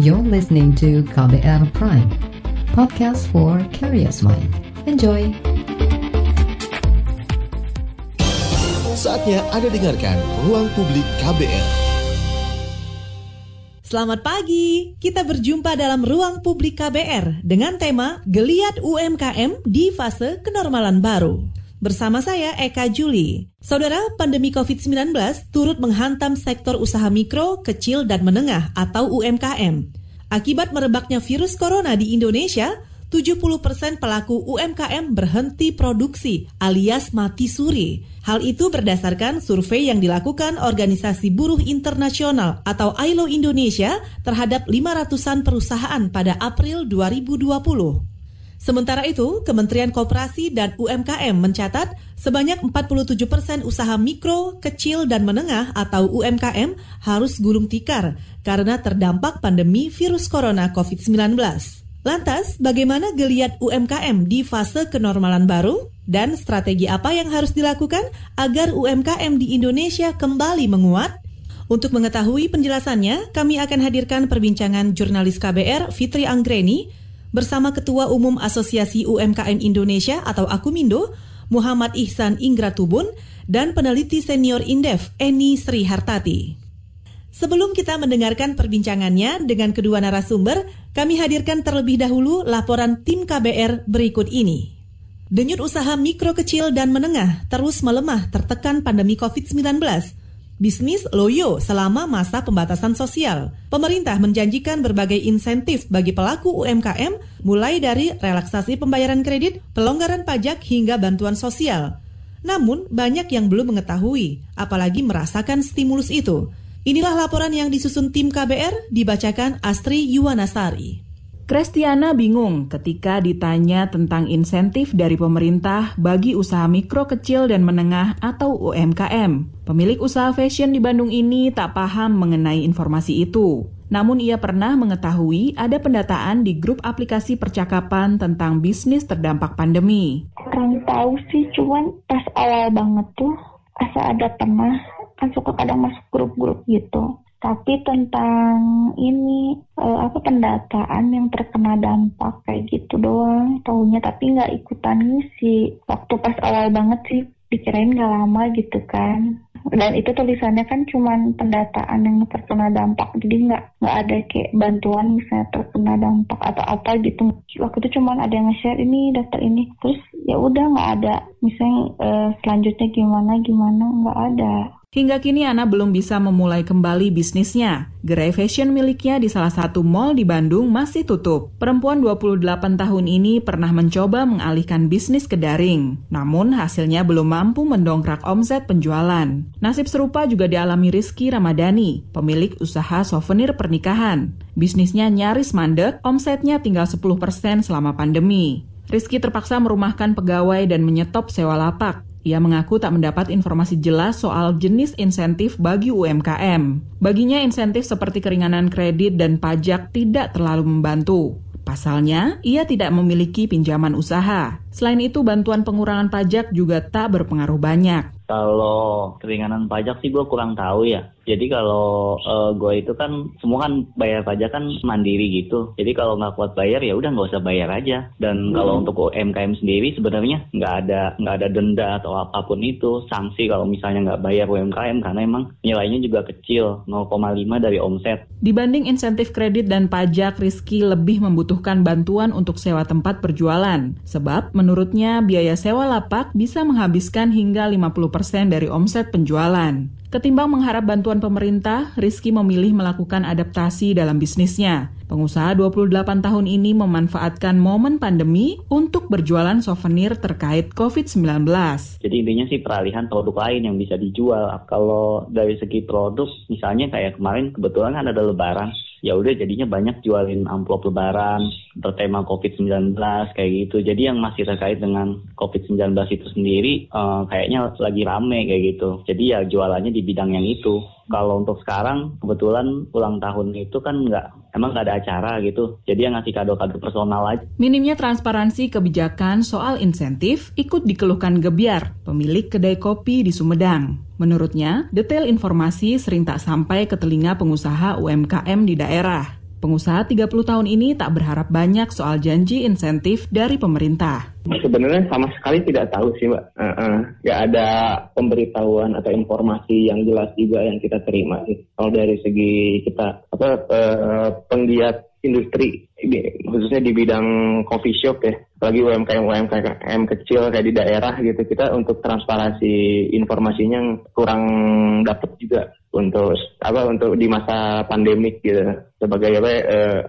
You're listening to KBR Prime, podcast for curious mind. Enjoy! Saatnya Anda dengarkan Ruang Publik KBR. Selamat pagi, kita berjumpa dalam Ruang Publik KBR dengan tema Geliat UMKM di fase kenormalan baru. Bersama saya Eka Juli. Saudara, pandemi COVID-19 turut menghantam sektor usaha mikro, kecil, dan menengah atau UMKM. Akibat merebaknya virus corona di Indonesia, 70% pelaku UMKM berhenti produksi alias mati suri. Hal itu berdasarkan survei yang dilakukan Organisasi Buruh Internasional atau ILO Indonesia terhadap 500-an perusahaan pada April 2020. Sementara itu, Kementerian Koperasi dan UMKM mencatat sebanyak 47 persen usaha mikro, kecil, dan menengah atau UMKM harus gulung tikar karena terdampak pandemi virus corona COVID-19. Lantas, bagaimana geliat UMKM di fase kenormalan baru? Dan strategi apa yang harus dilakukan agar UMKM di Indonesia kembali menguat? Untuk mengetahui penjelasannya, kami akan hadirkan perbincangan jurnalis KBR Fitri Anggreni bersama Ketua Umum Asosiasi UMKM Indonesia atau Akumindo, Muhammad Ihsan Ingratubun, dan peneliti senior Indef, Eni Sri Hartati. Sebelum kita mendengarkan perbincangannya dengan kedua narasumber, kami hadirkan terlebih dahulu laporan tim KBR berikut ini. Denyut usaha mikro kecil dan menengah terus melemah tertekan pandemi COVID-19 bisnis loyo selama masa pembatasan sosial. Pemerintah menjanjikan berbagai insentif bagi pelaku UMKM mulai dari relaksasi pembayaran kredit, pelonggaran pajak hingga bantuan sosial. Namun banyak yang belum mengetahui, apalagi merasakan stimulus itu. Inilah laporan yang disusun tim KBR dibacakan Astri Yuwanasari. Krestiana bingung ketika ditanya tentang insentif dari pemerintah bagi usaha mikro kecil dan menengah atau UMKM. Pemilik usaha fashion di Bandung ini tak paham mengenai informasi itu. Namun ia pernah mengetahui ada pendataan di grup aplikasi percakapan tentang bisnis terdampak pandemi. Kurang tahu sih, cuman pas awal banget tuh asa ada pernah kan suka kadang masuk grup-grup gitu tapi tentang ini uh, apa pendataan yang terkena dampak kayak gitu doang tahunya tapi nggak ikutan ngisi. Waktu pas awal banget sih pikirain nggak lama gitu kan. Dan itu tulisannya kan cuman pendataan yang terkena dampak. Jadi nggak nggak ada kayak bantuan misalnya terkena dampak atau apa gitu. Waktu itu cuman ada yang nge-share ini daftar ini. Terus ya udah nggak ada. Misalnya uh, selanjutnya gimana gimana nggak ada Hingga kini Ana belum bisa memulai kembali bisnisnya. Gerai fashion miliknya di salah satu mall di Bandung masih tutup. Perempuan 28 tahun ini pernah mencoba mengalihkan bisnis ke daring. Namun hasilnya belum mampu mendongkrak omset penjualan. Nasib serupa juga dialami Rizky Ramadhani, pemilik usaha souvenir pernikahan. Bisnisnya nyaris mandek, omsetnya tinggal 10% selama pandemi. Rizky terpaksa merumahkan pegawai dan menyetop sewa lapak. Ia mengaku tak mendapat informasi jelas soal jenis insentif bagi UMKM. Baginya insentif seperti keringanan kredit dan pajak tidak terlalu membantu. Pasalnya, ia tidak memiliki pinjaman usaha. Selain itu, bantuan pengurangan pajak juga tak berpengaruh banyak. Kalau keringanan pajak sih gue kurang tahu ya. Jadi kalau uh, gue itu kan semua kan bayar pajak kan mandiri gitu. Jadi kalau nggak kuat bayar ya udah nggak usah bayar aja. Dan hmm. kalau untuk UMKM sendiri sebenarnya nggak ada nggak ada denda atau apa pun itu sanksi kalau misalnya nggak bayar UMKM karena emang nilainya juga kecil 0,5 dari omset. Dibanding insentif kredit dan pajak, Rizky lebih membutuhkan bantuan untuk sewa tempat perjualan. Sebab menurutnya biaya sewa lapak bisa menghabiskan hingga 50% dari omset penjualan. Ketimbang mengharap bantuan pemerintah, Rizky memilih melakukan adaptasi dalam bisnisnya. Pengusaha 28 tahun ini memanfaatkan momen pandemi untuk berjualan souvenir terkait COVID-19. Jadi intinya sih peralihan produk lain yang bisa dijual. Kalau dari segi produk, misalnya kayak kemarin kebetulan kan ada lebaran, ya udah jadinya banyak jualin amplop lebaran bertema COVID-19 kayak gitu. Jadi yang masih terkait dengan COVID-19 itu sendiri uh, kayaknya lagi rame kayak gitu. Jadi ya jualannya di bidang yang itu. Kalau untuk sekarang kebetulan ulang tahun itu kan nggak emang nggak ada acara gitu. Jadi yang ngasih kado-kado personal aja. Minimnya transparansi kebijakan soal insentif ikut dikeluhkan Gebiar, pemilik kedai kopi di Sumedang. Menurutnya, detail informasi sering tak sampai ke telinga pengusaha UMKM di daerah. Pengusaha 30 tahun ini tak berharap banyak soal janji insentif dari pemerintah. Sebenarnya sama sekali tidak tahu sih mbak, uh, uh, ada pemberitahuan atau informasi yang jelas juga yang kita terima. Kalau dari segi kita apa uh, penggiat industri khususnya di bidang coffee shop ya apalagi UMKM UMKM kecil kayak di daerah gitu kita untuk transparansi informasinya kurang dapat juga untuk apa untuk di masa pandemik gitu sebagai apa uh,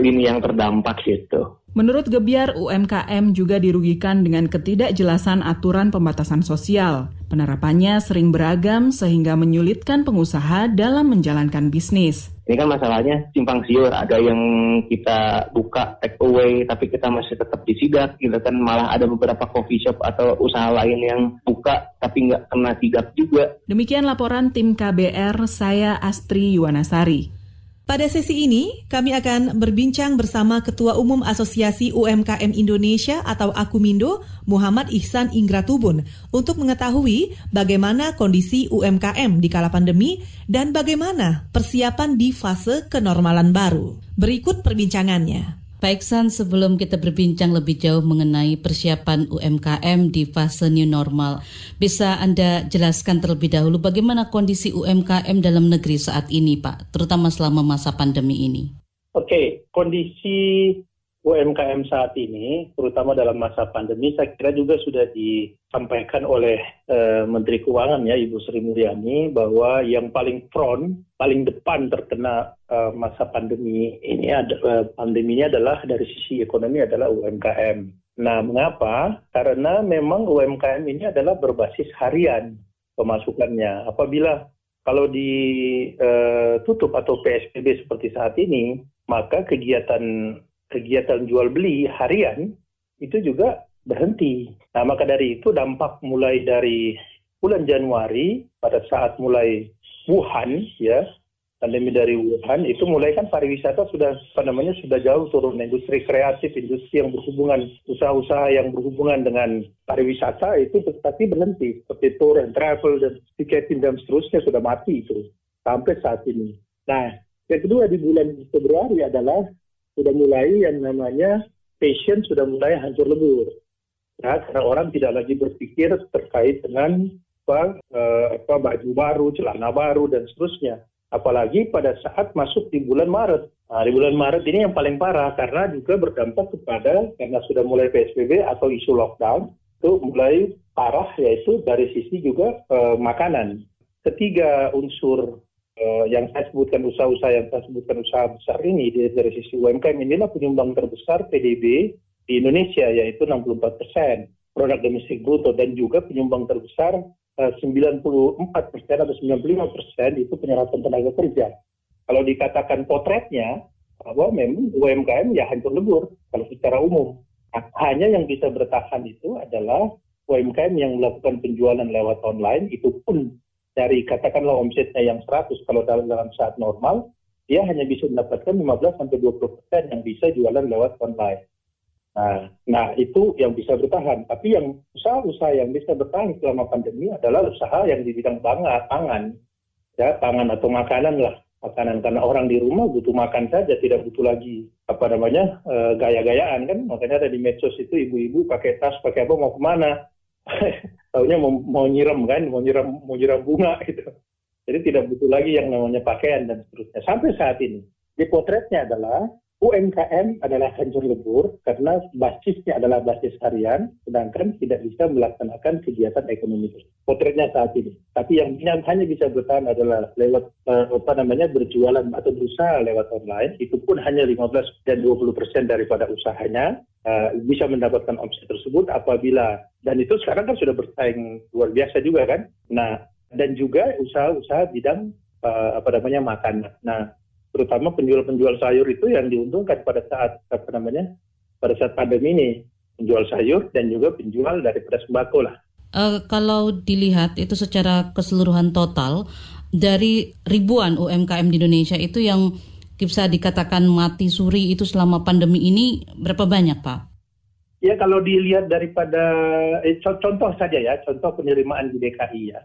lini yang terdampak gitu. Menurut Gebiar, UMKM juga dirugikan dengan ketidakjelasan aturan pembatasan sosial. Penerapannya sering beragam sehingga menyulitkan pengusaha dalam menjalankan bisnis. Ini kan masalahnya simpang siur, ada yang kita buka take away tapi kita masih tetap disidak gitu kan malah ada beberapa coffee shop atau usaha lain yang buka tapi nggak kena sidak juga. Demikian laporan tim KBR, saya Astri Yuwanasari. Pada sesi ini, kami akan berbincang bersama Ketua Umum Asosiasi UMKM Indonesia atau Akumindo, Muhammad Ihsan Ingratubun, untuk mengetahui bagaimana kondisi UMKM di kala pandemi dan bagaimana persiapan di fase kenormalan baru. Berikut perbincangannya. Baik San, sebelum kita berbincang lebih jauh mengenai persiapan UMKM di fase new normal, bisa Anda jelaskan terlebih dahulu bagaimana kondisi UMKM dalam negeri saat ini Pak, terutama selama masa pandemi ini? Oke, kondisi UMKM saat ini, terutama dalam masa pandemi, saya kira juga sudah disampaikan oleh uh, Menteri Keuangan ya Ibu Sri Mulyani bahwa yang paling front, paling depan terkena uh, masa pandemi ini ada uh, pandeminya adalah dari sisi ekonomi adalah UMKM. Nah, mengapa? Karena memang UMKM ini adalah berbasis harian pemasukannya. Apabila kalau ditutup atau PSBB seperti saat ini, maka kegiatan kegiatan jual beli harian itu juga berhenti. Nah, maka dari itu dampak mulai dari bulan Januari pada saat mulai Wuhan ya pandemi dari Wuhan itu mulai kan pariwisata sudah apa namanya sudah jauh turun industri kreatif industri yang berhubungan usaha-usaha yang berhubungan dengan pariwisata itu tapi berhenti seperti tour and travel dan tiketing dan seterusnya sudah mati itu sampai saat ini. Nah yang kedua di bulan Februari adalah sudah mulai yang namanya passion sudah mulai hancur lebur. Ya, karena orang tidak lagi berpikir terkait dengan apa, eh, apa baju baru, celana baru dan seterusnya. Apalagi pada saat masuk di bulan Maret. Nah, di bulan Maret ini yang paling parah karena juga berdampak kepada karena sudah mulai PSBB atau isu lockdown itu mulai parah yaitu dari sisi juga eh, makanan. Ketiga unsur uh, yang saya sebutkan usaha-usaha yang saya sebutkan usaha besar ini dari, dari sisi UMKM inilah penyumbang terbesar PDB di Indonesia yaitu 64 persen produk domestik bruto dan juga penyumbang terbesar uh, 94 persen atau 95 persen itu penyerapan tenaga kerja. Kalau dikatakan potretnya bahwa memang UMKM ya hancur lebur kalau secara umum. Nah, hanya yang bisa bertahan itu adalah UMKM yang melakukan penjualan lewat online itu pun dari katakanlah omsetnya yang 100 kalau dalam, dalam saat normal, dia hanya bisa mendapatkan 15 sampai 20 persen yang bisa jualan lewat online. Nah, nah itu yang bisa bertahan. Tapi yang usaha-usaha yang bisa bertahan selama pandemi adalah usaha yang di bidang pangan, ya pangan atau makanan lah, makanan karena orang di rumah butuh makan saja, tidak butuh lagi apa namanya e, gaya-gayaan kan. Makanya ada di medsos itu ibu-ibu pakai tas, pakai apa mau ke mana? tahunya mau, mau nyiram kan, mau nyiram mau nyiram bunga gitu. Jadi tidak butuh lagi yang namanya pakaian dan seterusnya. Sampai saat ini, di potretnya adalah UMKM adalah hancur lebur karena basisnya adalah basis harian, sedangkan tidak bisa melaksanakan kegiatan ekonomi. Potretnya saat ini. Tapi yang, yang hanya bisa bertahan adalah lewat uh, apa namanya berjualan atau berusaha lewat online. Itu pun hanya 15 dan 20 persen daripada usahanya uh, bisa mendapatkan omset tersebut apabila dan itu sekarang kan sudah bersaing luar biasa juga kan. Nah dan juga usaha-usaha bidang uh, apa namanya makanan. Nah terutama penjual-penjual sayur itu yang diuntungkan pada saat apa namanya pada saat pandemi ini penjual sayur dan juga penjual daripada sembako lah. Uh, kalau dilihat itu secara keseluruhan total dari ribuan UMKM di Indonesia itu yang bisa dikatakan mati suri itu selama pandemi ini berapa banyak Pak? Ya kalau dilihat daripada eh, contoh saja ya contoh penerimaan di DKI ya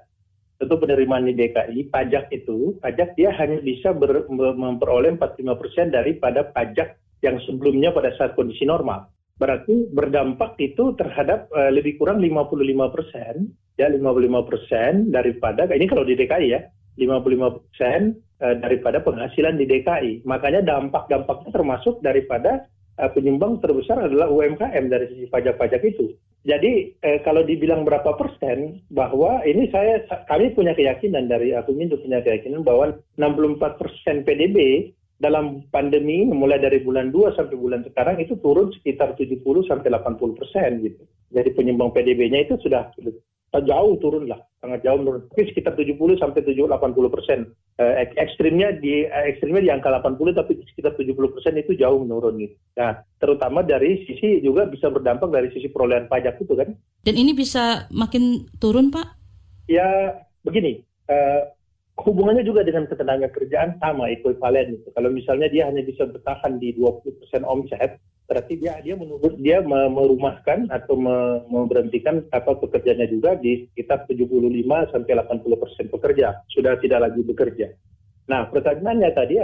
tentu penerimaan di DKI pajak itu pajak dia hanya bisa ber, memperoleh 45% daripada pajak yang sebelumnya pada saat kondisi normal. Berarti berdampak itu terhadap uh, lebih kurang 55 persen, ya 55 persen daripada ini kalau di DKI ya 55 persen uh, daripada penghasilan di DKI. Makanya dampak-dampaknya termasuk daripada uh, penyumbang terbesar adalah UMKM dari sisi pajak-pajak itu. Jadi eh, kalau dibilang berapa persen, bahwa ini saya kami punya keyakinan dari Akumindo punya keyakinan bahwa 64 persen PDB dalam pandemi mulai dari bulan 2 sampai bulan sekarang itu turun sekitar 70 sampai 80 persen gitu. Jadi penyumbang PDB-nya itu sudah jauh turun lah, sangat jauh menurun. Tapi sekitar 70 sampai 70 80 persen. Eh, ekstrimnya di eh, ekstrimnya di angka 80 tapi sekitar 70 persen itu jauh menurun gitu. Nah, terutama dari sisi juga bisa berdampak dari sisi perolehan pajak itu kan. Dan ini bisa makin turun, Pak? Ya, begini. Eh, hubungannya juga dengan ketenaga kerjaan sama ekuivalen itu. Kalau misalnya dia hanya bisa bertahan di 20% omset, berarti dia dia menurut dia merumahkan atau memberhentikan apa pekerjanya juga di sekitar 75 sampai 80 persen pekerja sudah tidak lagi bekerja. Nah pertanyaannya tadi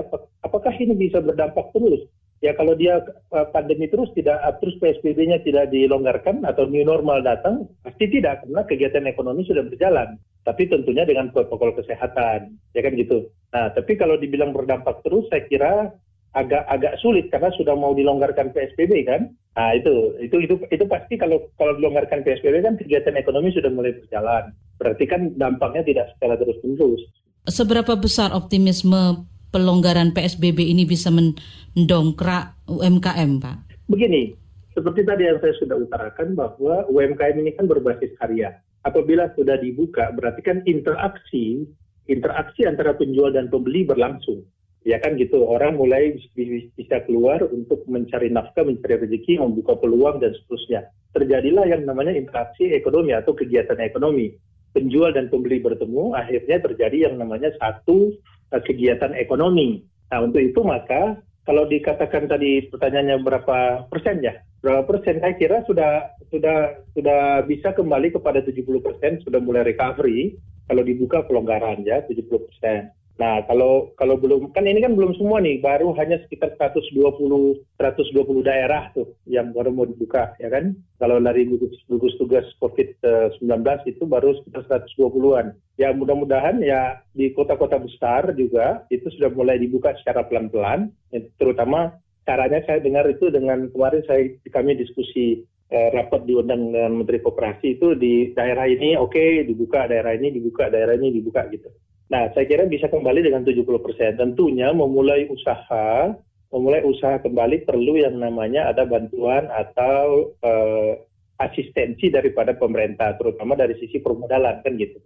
apakah ini bisa berdampak terus? Ya kalau dia eh, pandemi terus tidak terus PSBB-nya tidak dilonggarkan atau new normal datang pasti tidak karena kegiatan ekonomi sudah berjalan. Tapi tentunya dengan protokol kesehatan, ya kan gitu. Nah tapi kalau dibilang berdampak terus saya kira agak agak sulit karena sudah mau dilonggarkan PSBB kan. Nah itu itu itu itu pasti kalau kalau dilonggarkan PSBB kan kegiatan ekonomi sudah mulai berjalan. Berarti kan dampaknya tidak secara terus menerus. Seberapa besar optimisme pelonggaran PSBB ini bisa mendongkrak UMKM, Pak? Begini, seperti tadi yang saya sudah utarakan bahwa UMKM ini kan berbasis karya. Apabila sudah dibuka, berarti kan interaksi interaksi antara penjual dan pembeli berlangsung ya kan gitu orang mulai bisa keluar untuk mencari nafkah, mencari rezeki, membuka peluang dan seterusnya. Terjadilah yang namanya interaksi ekonomi atau kegiatan ekonomi. Penjual dan pembeli bertemu, akhirnya terjadi yang namanya satu uh, kegiatan ekonomi. Nah untuk itu maka kalau dikatakan tadi pertanyaannya berapa persen ya? Berapa persen? Saya kira sudah sudah sudah bisa kembali kepada 70 persen, sudah mulai recovery kalau dibuka pelonggaran ya 70 persen. Nah, kalau kalau belum kan ini kan belum semua nih, baru hanya sekitar 120 120 daerah tuh yang baru mau dibuka ya kan. Kalau dari gugus, tugas COVID-19 itu baru sekitar 120-an. Ya mudah-mudahan ya di kota-kota besar juga itu sudah mulai dibuka secara pelan-pelan, ya, terutama caranya saya dengar itu dengan kemarin saya kami diskusi eh, rapat diundang dengan Menteri Koperasi itu di daerah ini oke okay, dibuka, daerah ini dibuka, daerah ini dibuka gitu. Nah, saya kira bisa kembali dengan 70 persen. Tentunya memulai usaha, memulai usaha kembali perlu yang namanya ada bantuan atau uh, asistensi daripada pemerintah, terutama dari sisi permodalan kan gitu.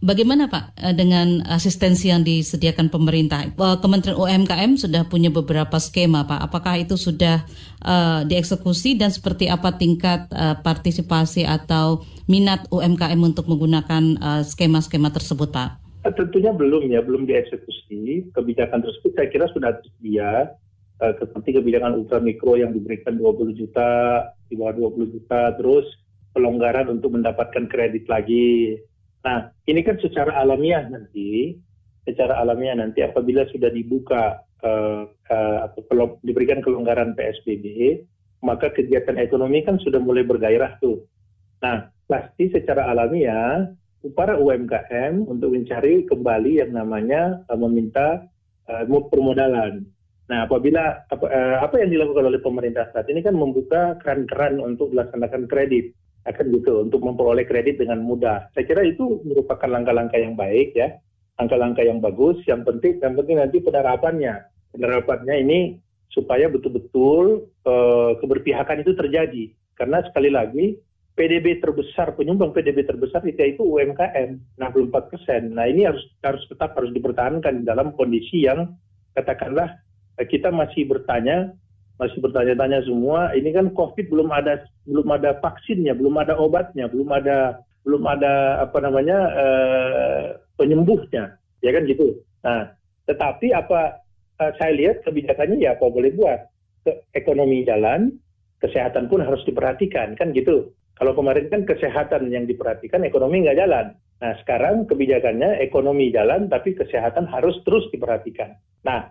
Bagaimana Pak eh, dengan asistensi yang disediakan pemerintah? Eh, Kementerian UMKM sudah punya beberapa skema Pak. Apakah itu sudah uh, dieksekusi dan seperti apa tingkat uh, partisipasi atau minat UMKM untuk menggunakan skema-skema uh, tersebut Pak? Eh, tentunya belum ya, belum dieksekusi. Kebijakan tersebut saya kira sudah tersedia. Uh, seperti kebijakan ultra mikro yang diberikan 20 juta, di bawah 20 juta, terus pelonggaran untuk mendapatkan kredit lagi. Nah, ini kan secara alamiah nanti, secara alamiah nanti apabila sudah dibuka uh, uh, atau diberikan kelonggaran PSBB, maka kegiatan ekonomi kan sudah mulai bergairah tuh. Nah, pasti secara alamiah para UMKM untuk mencari kembali yang namanya uh, meminta uh, permodalan. Nah, apabila apa, uh, apa yang dilakukan oleh pemerintah saat ini kan membuka keran-keran untuk melaksanakan kredit, akan gitu untuk memperoleh kredit dengan mudah. Saya kira itu merupakan langkah-langkah yang baik ya, langkah-langkah yang bagus. Yang penting, yang penting nanti penerapannya, penerapannya ini supaya betul-betul uh, keberpihakan itu terjadi. Karena sekali lagi PDB terbesar, penyumbang PDB terbesar itu yaitu UMKM, 64 persen. Nah ini harus harus tetap harus dipertahankan dalam kondisi yang katakanlah eh, kita masih bertanya, masih bertanya-tanya semua. Ini kan COVID belum ada belum ada vaksinnya, belum ada obatnya, belum ada belum ada apa namanya uh, penyembuhnya, ya kan gitu. Nah, tetapi apa uh, saya lihat kebijakannya ya apa boleh buat, Ke ekonomi jalan, kesehatan pun harus diperhatikan, kan gitu. Kalau kemarin kan kesehatan yang diperhatikan, ekonomi nggak jalan. Nah, sekarang kebijakannya ekonomi jalan, tapi kesehatan harus terus diperhatikan. Nah,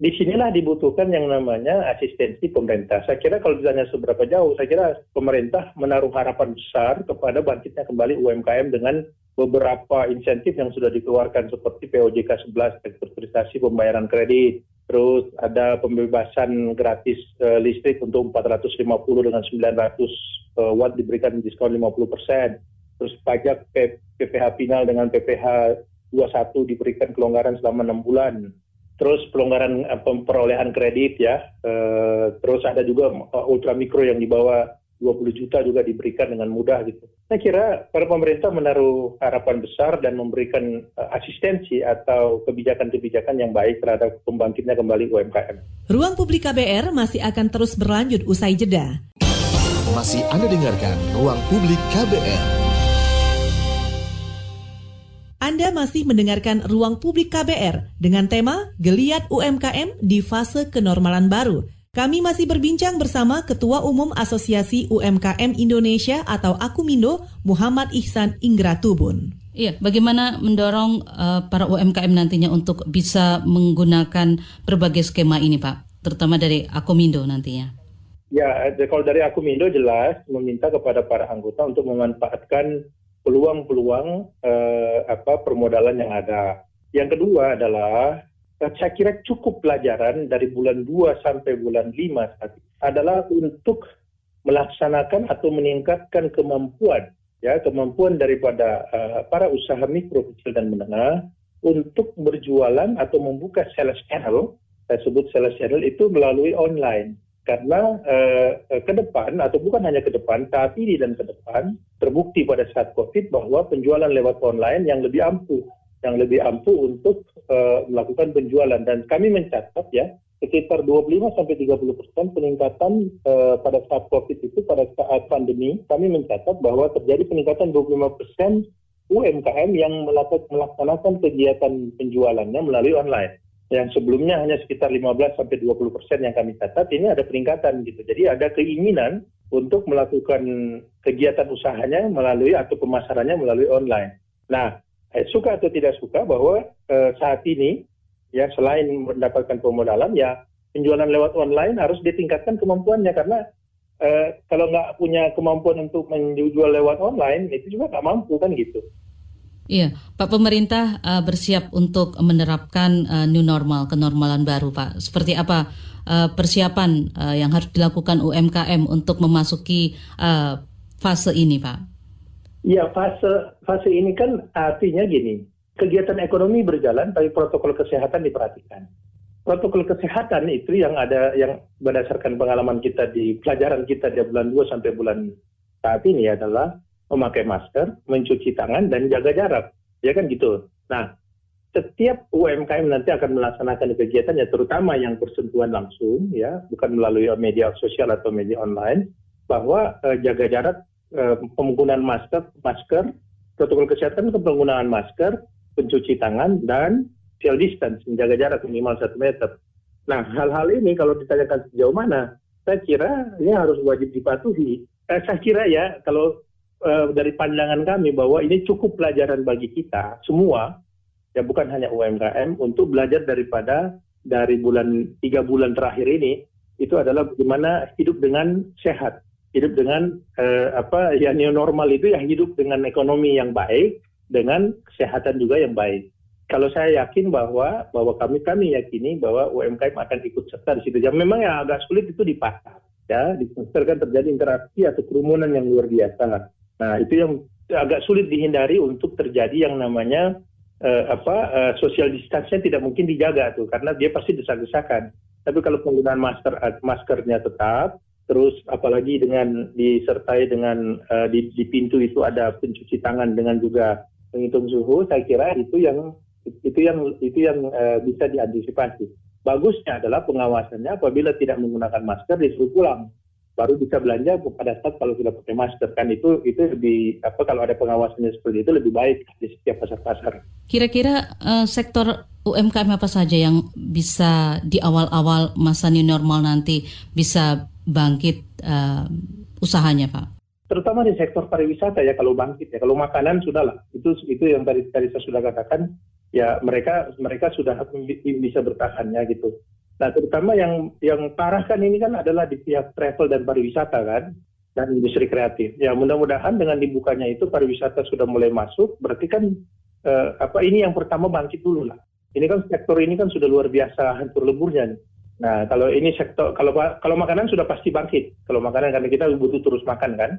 di sinilah dibutuhkan yang namanya asistensi pemerintah. Saya kira kalau ditanya seberapa jauh, saya kira pemerintah menaruh harapan besar kepada bangkitnya kembali UMKM dengan beberapa insentif yang sudah dikeluarkan seperti POJK 11, restrukturisasi pembayaran kredit, terus ada pembebasan gratis uh, listrik untuk 450 dengan 900 uh, watt diberikan diskon 50 persen terus pajak PPH final dengan PPH 21 diberikan kelonggaran selama enam bulan. Terus pelonggaran uh, perolehan kredit ya. Uh, terus ada juga ultra mikro yang di bawah 20 juta juga diberikan dengan mudah gitu. Saya kira para pemerintah menaruh harapan besar dan memberikan uh, asistensi atau kebijakan-kebijakan yang baik terhadap pembangkitnya kembali UMKM. Ruang Publik KBR masih akan terus berlanjut usai jeda. Masih Anda dengarkan Ruang Publik KBR. Anda masih mendengarkan Ruang Publik KBR dengan tema Geliat UMKM di fase kenormalan baru. Kami masih berbincang bersama Ketua Umum Asosiasi UMKM Indonesia atau Akumindo, Muhammad Ihsan Ingratubun. Iya, bagaimana mendorong uh, para UMKM nantinya untuk bisa menggunakan berbagai skema ini, Pak, terutama dari Akumindo nantinya? Ya, kalau dari Akumindo jelas meminta kepada para anggota untuk memanfaatkan peluang-peluang eh, apa permodalan yang ada. Yang kedua adalah eh, saya kira cukup pelajaran dari bulan 2 sampai bulan 5 saat adalah untuk melaksanakan atau meningkatkan kemampuan ya kemampuan daripada uh, para usaha mikro kecil dan menengah untuk berjualan atau membuka sales channel saya sebut sales channel itu melalui online karena uh, ke depan atau bukan hanya ke depan saat ini dan ke depan terbukti pada saat COVID bahwa penjualan lewat online yang lebih ampuh yang lebih ampuh untuk uh, melakukan penjualan. Dan kami mencatat ya sekitar 25 sampai 30 persen peningkatan uh, pada saat COVID itu pada saat pandemi kami mencatat bahwa terjadi peningkatan 25 persen UMKM yang melaksanakan kegiatan penjualannya melalui online yang sebelumnya hanya sekitar 15 sampai 20 persen yang kami catat ini ada peningkatan gitu. Jadi ada keinginan untuk melakukan kegiatan usahanya melalui atau pemasarannya melalui online. Nah, eh, suka atau tidak suka bahwa eh, saat ini ya selain mendapatkan pemodalan ya penjualan lewat online harus ditingkatkan kemampuannya karena eh, kalau nggak punya kemampuan untuk menjual lewat online itu juga nggak mampu kan gitu. Iya, Pak pemerintah uh, bersiap untuk menerapkan uh, new normal, kenormalan baru, Pak. Seperti apa uh, persiapan uh, yang harus dilakukan UMKM untuk memasuki uh, fase ini, Pak? Iya, fase fase ini kan artinya gini, kegiatan ekonomi berjalan, tapi protokol kesehatan diperhatikan. Protokol kesehatan itu yang ada yang berdasarkan pengalaman kita di pelajaran kita di bulan 2 sampai bulan saat ini adalah memakai masker, mencuci tangan, dan jaga jarak. Ya kan gitu. Nah, setiap UMKM nanti akan melaksanakan kegiatannya, terutama yang bersentuhan langsung, ya, bukan melalui media sosial atau media online, bahwa eh, jaga jarak, eh, penggunaan masker, masker, protokol kesehatan penggunaan masker, pencuci tangan, dan social distance, menjaga jarak minimal satu meter. Nah, hal-hal ini kalau ditanyakan sejauh mana, saya kira ini harus wajib dipatuhi. Eh, saya kira ya, kalau uh, dari pandangan kami bahwa ini cukup pelajaran bagi kita semua, ya bukan hanya UMKM, untuk belajar daripada dari bulan tiga bulan terakhir ini itu adalah bagaimana hidup dengan sehat, hidup dengan uh, apa ya new normal itu ya hidup dengan ekonomi yang baik, dengan kesehatan juga yang baik. Kalau saya yakin bahwa bahwa kami kami yakini bahwa UMKM akan ikut serta di situ. Ya memang yang agak sulit itu di pasar, ya di pasar kan terjadi interaksi atau kerumunan yang luar biasa. Nah, itu yang agak sulit dihindari untuk terjadi yang namanya uh, apa uh, social distance-nya tidak mungkin dijaga tuh karena dia pasti desak-desakan. Tapi kalau penggunaan masker eh, maskernya tetap, terus apalagi dengan disertai dengan uh, di, di pintu itu ada pencuci tangan dengan juga penghitung suhu, saya kira itu yang itu yang itu yang uh, bisa diantisipasi. Bagusnya adalah pengawasannya apabila tidak menggunakan masker disuruh pulang baru bisa belanja pada saat kalau sudah pakai masker kan itu itu lebih apa kalau ada pengawasannya seperti itu lebih baik di setiap pasar-pasar. Kira-kira uh, sektor UMKM apa saja yang bisa di awal-awal masa new normal nanti bisa bangkit uh, usahanya, Pak? terutama di sektor pariwisata ya kalau bangkit ya. Kalau makanan sudahlah. Itu itu yang tadi tadi saya sudah katakan ya mereka mereka sudah bisa bertahan ya gitu. Nah, terutama yang yang parah kan ini kan adalah di pihak travel dan pariwisata kan dan industri kreatif. Ya, mudah-mudahan dengan dibukanya itu pariwisata sudah mulai masuk, berarti kan eh, apa ini yang pertama bangkit dulu lah. Ini kan sektor ini kan sudah luar biasa hancur leburnya nih. Nah, kalau ini sektor kalau kalau makanan sudah pasti bangkit. Kalau makanan karena kita butuh terus makan kan.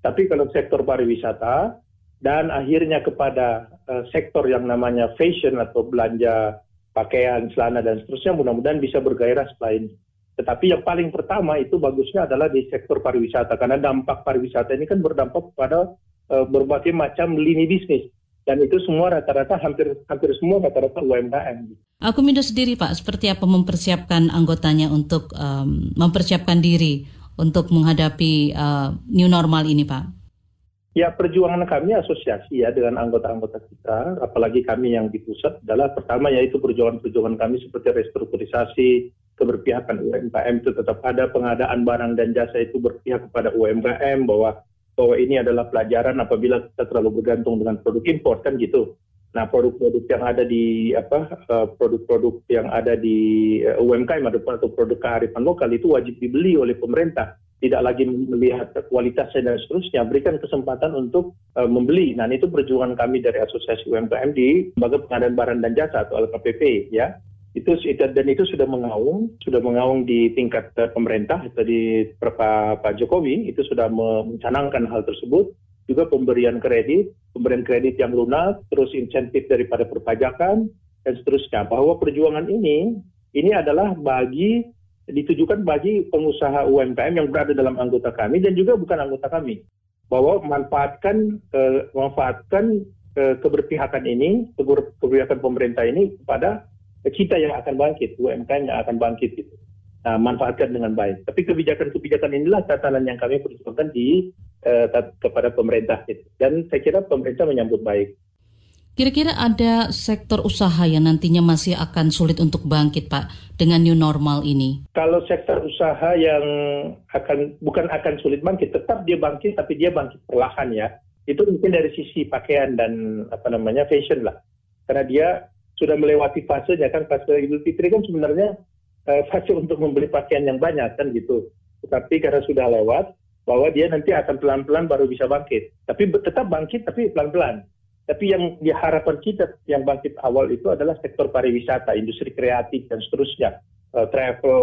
Tapi kalau sektor pariwisata dan akhirnya kepada uh, sektor yang namanya fashion atau belanja pakaian, celana dan seterusnya mudah-mudahan bisa bergairah setelah ini. Tetapi yang paling pertama itu bagusnya adalah di sektor pariwisata karena dampak pariwisata ini kan berdampak pada uh, berbagai macam lini bisnis dan itu semua rata-rata hampir hampir semua rata-rata UMKM. Akumindo sendiri Pak, seperti apa mempersiapkan anggotanya untuk um, mempersiapkan diri untuk menghadapi uh, new normal ini Pak? Ya perjuangan kami asosiasi ya dengan anggota-anggota kita, apalagi kami yang di pusat adalah pertama yaitu perjuangan-perjuangan kami seperti restrukturisasi, keberpihakan UMKM itu tetap ada, pengadaan barang dan jasa itu berpihak kepada UMKM bahwa bahwa ini adalah pelajaran apabila kita terlalu bergantung dengan produk impor kan gitu. Nah produk-produk yang ada di apa eh, produk-produk yang ada di eh, UMKM atau produk kearifan lokal itu wajib dibeli oleh pemerintah tidak lagi melihat kualitasnya dan seterusnya, berikan kesempatan untuk uh, membeli. Nah, itu perjuangan kami dari Asosiasi UMKM di Lembaga Pengadaan Barang dan Jasa atau LKPP, ya. Itu dan itu sudah mengaung, sudah mengaung di tingkat uh, pemerintah atau di Pak, Pak Jokowi itu sudah mencanangkan hal tersebut. Juga pemberian kredit, pemberian kredit yang lunas, terus insentif daripada perpajakan dan seterusnya. Bahwa perjuangan ini ini adalah bagi ditujukan bagi pengusaha UMKM yang berada dalam anggota kami dan juga bukan anggota kami. Bahwa memanfaatkan uh, memanfaatkan uh, keberpihakan ini keberpihakan pemerintah ini kepada kita yang akan bangkit UMKM yang akan bangkit itu. Nah, manfaatkan dengan baik. Tapi kebijakan-kebijakan inilah tatanan yang kami perjuangkan di uh, kepada pemerintah itu. Dan saya kira pemerintah menyambut baik Kira-kira ada sektor usaha yang nantinya masih akan sulit untuk bangkit, Pak, dengan new normal ini? Kalau sektor usaha yang akan bukan akan sulit bangkit, tetap dia bangkit, tapi dia bangkit perlahan ya. Itu mungkin dari sisi pakaian dan apa namanya fashion lah, karena dia sudah melewati fasenya kan fase Idul Fitri kan sebenarnya eh, fase untuk membeli pakaian yang banyak kan gitu. Tetapi karena sudah lewat, bahwa dia nanti akan pelan-pelan baru bisa bangkit. Tapi tetap bangkit tapi pelan-pelan. Tapi yang diharapkan kita yang bangkit awal itu adalah sektor pariwisata, industri kreatif dan seterusnya, uh, travel,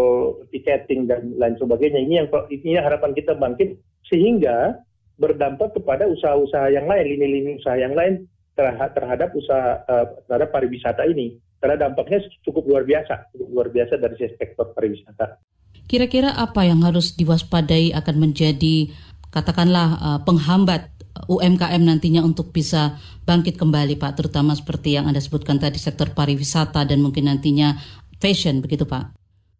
ticketing dan lain sebagainya. Ini yang ini yang harapan kita bangkit sehingga berdampak kepada usaha-usaha yang lain, lini-lini usaha yang lain terhadap, usaha uh, terhadap pariwisata ini. Karena dampaknya cukup luar biasa, cukup luar biasa dari sektor pariwisata. Kira-kira apa yang harus diwaspadai akan menjadi katakanlah uh, penghambat UMKM nantinya untuk bisa bangkit kembali Pak, terutama seperti yang Anda sebutkan tadi sektor pariwisata dan mungkin nantinya fashion begitu Pak?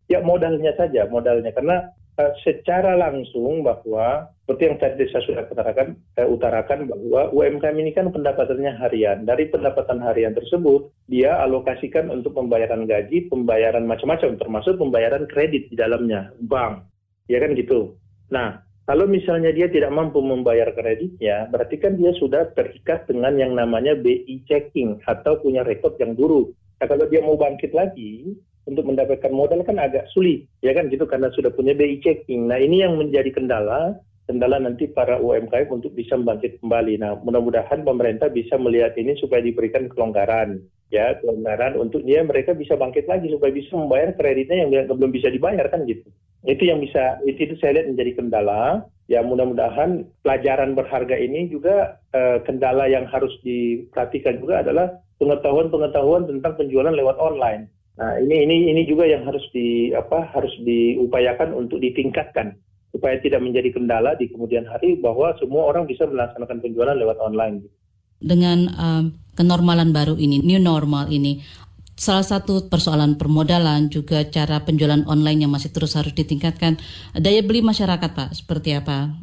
Ya modalnya saja, modalnya karena uh, secara langsung bahwa seperti yang tadi saya sudah katakan, uh, utarakan bahwa UMKM ini kan pendapatannya harian. Dari pendapatan harian tersebut, dia alokasikan untuk pembayaran gaji, pembayaran macam-macam, termasuk pembayaran kredit di dalamnya, bank. Ya kan gitu. Nah, kalau misalnya dia tidak mampu membayar kreditnya, berarti kan dia sudah terikat dengan yang namanya BI checking atau punya rekod yang buruk. Nah, kalau dia mau bangkit lagi untuk mendapatkan modal kan agak sulit, ya kan gitu karena sudah punya BI checking. Nah ini yang menjadi kendala, kendala nanti para UMKM untuk bisa bangkit kembali. Nah mudah-mudahan pemerintah bisa melihat ini supaya diberikan kelonggaran, ya kelonggaran untuk dia mereka bisa bangkit lagi supaya bisa membayar kreditnya yang belum bisa dibayar kan gitu. Itu yang bisa itu, itu saya lihat menjadi kendala. Ya mudah-mudahan pelajaran berharga ini juga eh, kendala yang harus diperhatikan juga adalah pengetahuan-pengetahuan tentang penjualan lewat online. Nah, ini ini ini juga yang harus di apa harus diupayakan untuk ditingkatkan supaya tidak menjadi kendala di kemudian hari bahwa semua orang bisa melaksanakan penjualan lewat online. Dengan um, kenormalan baru ini, new normal ini, salah satu persoalan permodalan juga cara penjualan online yang masih terus harus ditingkatkan. Daya beli masyarakat, Pak, seperti apa?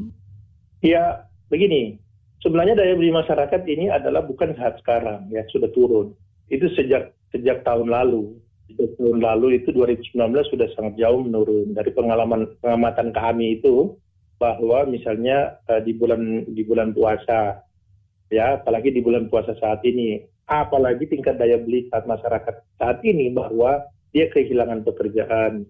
Ya, begini. Sebenarnya daya beli masyarakat ini adalah bukan saat sekarang, ya sudah turun. Itu sejak sejak tahun lalu. Sejak tahun lalu itu 2019 sudah sangat jauh menurun. Dari pengalaman pengamatan kami itu, bahwa misalnya uh, di bulan di bulan puasa ya apalagi di bulan puasa saat ini apalagi tingkat daya beli saat masyarakat saat ini bahwa dia kehilangan pekerjaan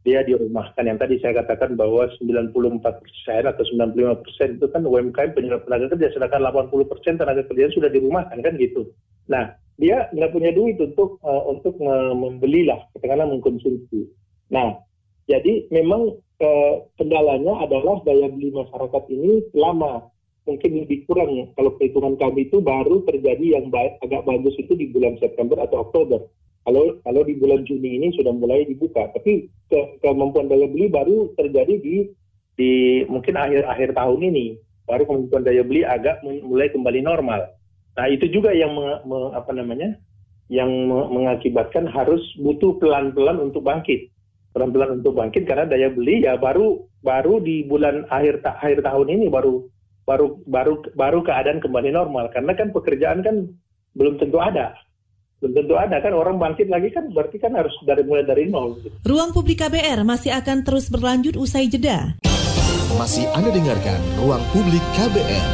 dia dirumahkan yang tadi saya katakan bahwa 94 persen atau 95 persen itu kan UMKM penyerapan tenaga kerja sedangkan 80 persen tenaga kerja sudah dirumahkan kan gitu. Nah dia nggak punya duit untuk uh, untuk membelilah katakanlah mengkonsumsi. Nah jadi memang uh, kendalanya adalah daya beli masyarakat ini lama mungkin lebih kurang kalau perhitungan kami itu baru terjadi yang baik, agak bagus itu di bulan September atau Oktober. Kalau kalau di bulan Juni ini sudah mulai dibuka, tapi ke, kemampuan daya beli baru terjadi di di mungkin akhir akhir tahun ini. Baru kemampuan daya beli agak mulai kembali normal. Nah itu juga yang me, me, apa namanya? Yang me, mengakibatkan harus butuh pelan-pelan untuk bangkit, pelan-pelan untuk bangkit karena daya beli ya baru baru di bulan akhir akhir tahun ini baru baru baru baru keadaan kembali normal karena kan pekerjaan kan belum tentu ada belum tentu ada kan orang bangkit lagi kan berarti kan harus dari mulai dari nol. Ruang Publik KBR masih akan terus berlanjut usai jeda. Masih Anda dengarkan Ruang Publik KBR.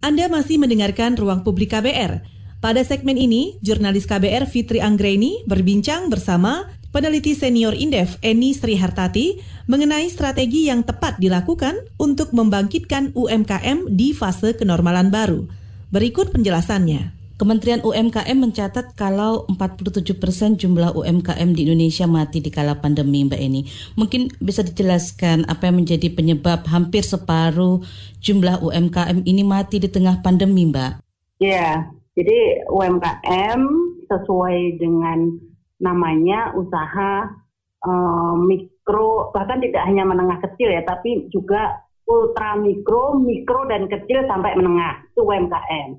Anda masih mendengarkan Ruang Publik KBR. Pada segmen ini, jurnalis KBR Fitri Anggreni berbincang bersama peneliti senior Indef Eni Srihartati mengenai strategi yang tepat dilakukan untuk membangkitkan UMKM di fase kenormalan baru. Berikut penjelasannya. Kementerian UMKM mencatat kalau 47 persen jumlah UMKM di Indonesia mati di kala pandemi, Mbak Eni. Mungkin bisa dijelaskan apa yang menjadi penyebab hampir separuh jumlah UMKM ini mati di tengah pandemi, Mbak? Ya, jadi UMKM sesuai dengan namanya usaha uh, mikro, bahkan tidak hanya menengah kecil ya, tapi juga ultra mikro, mikro dan kecil sampai menengah itu UMKM.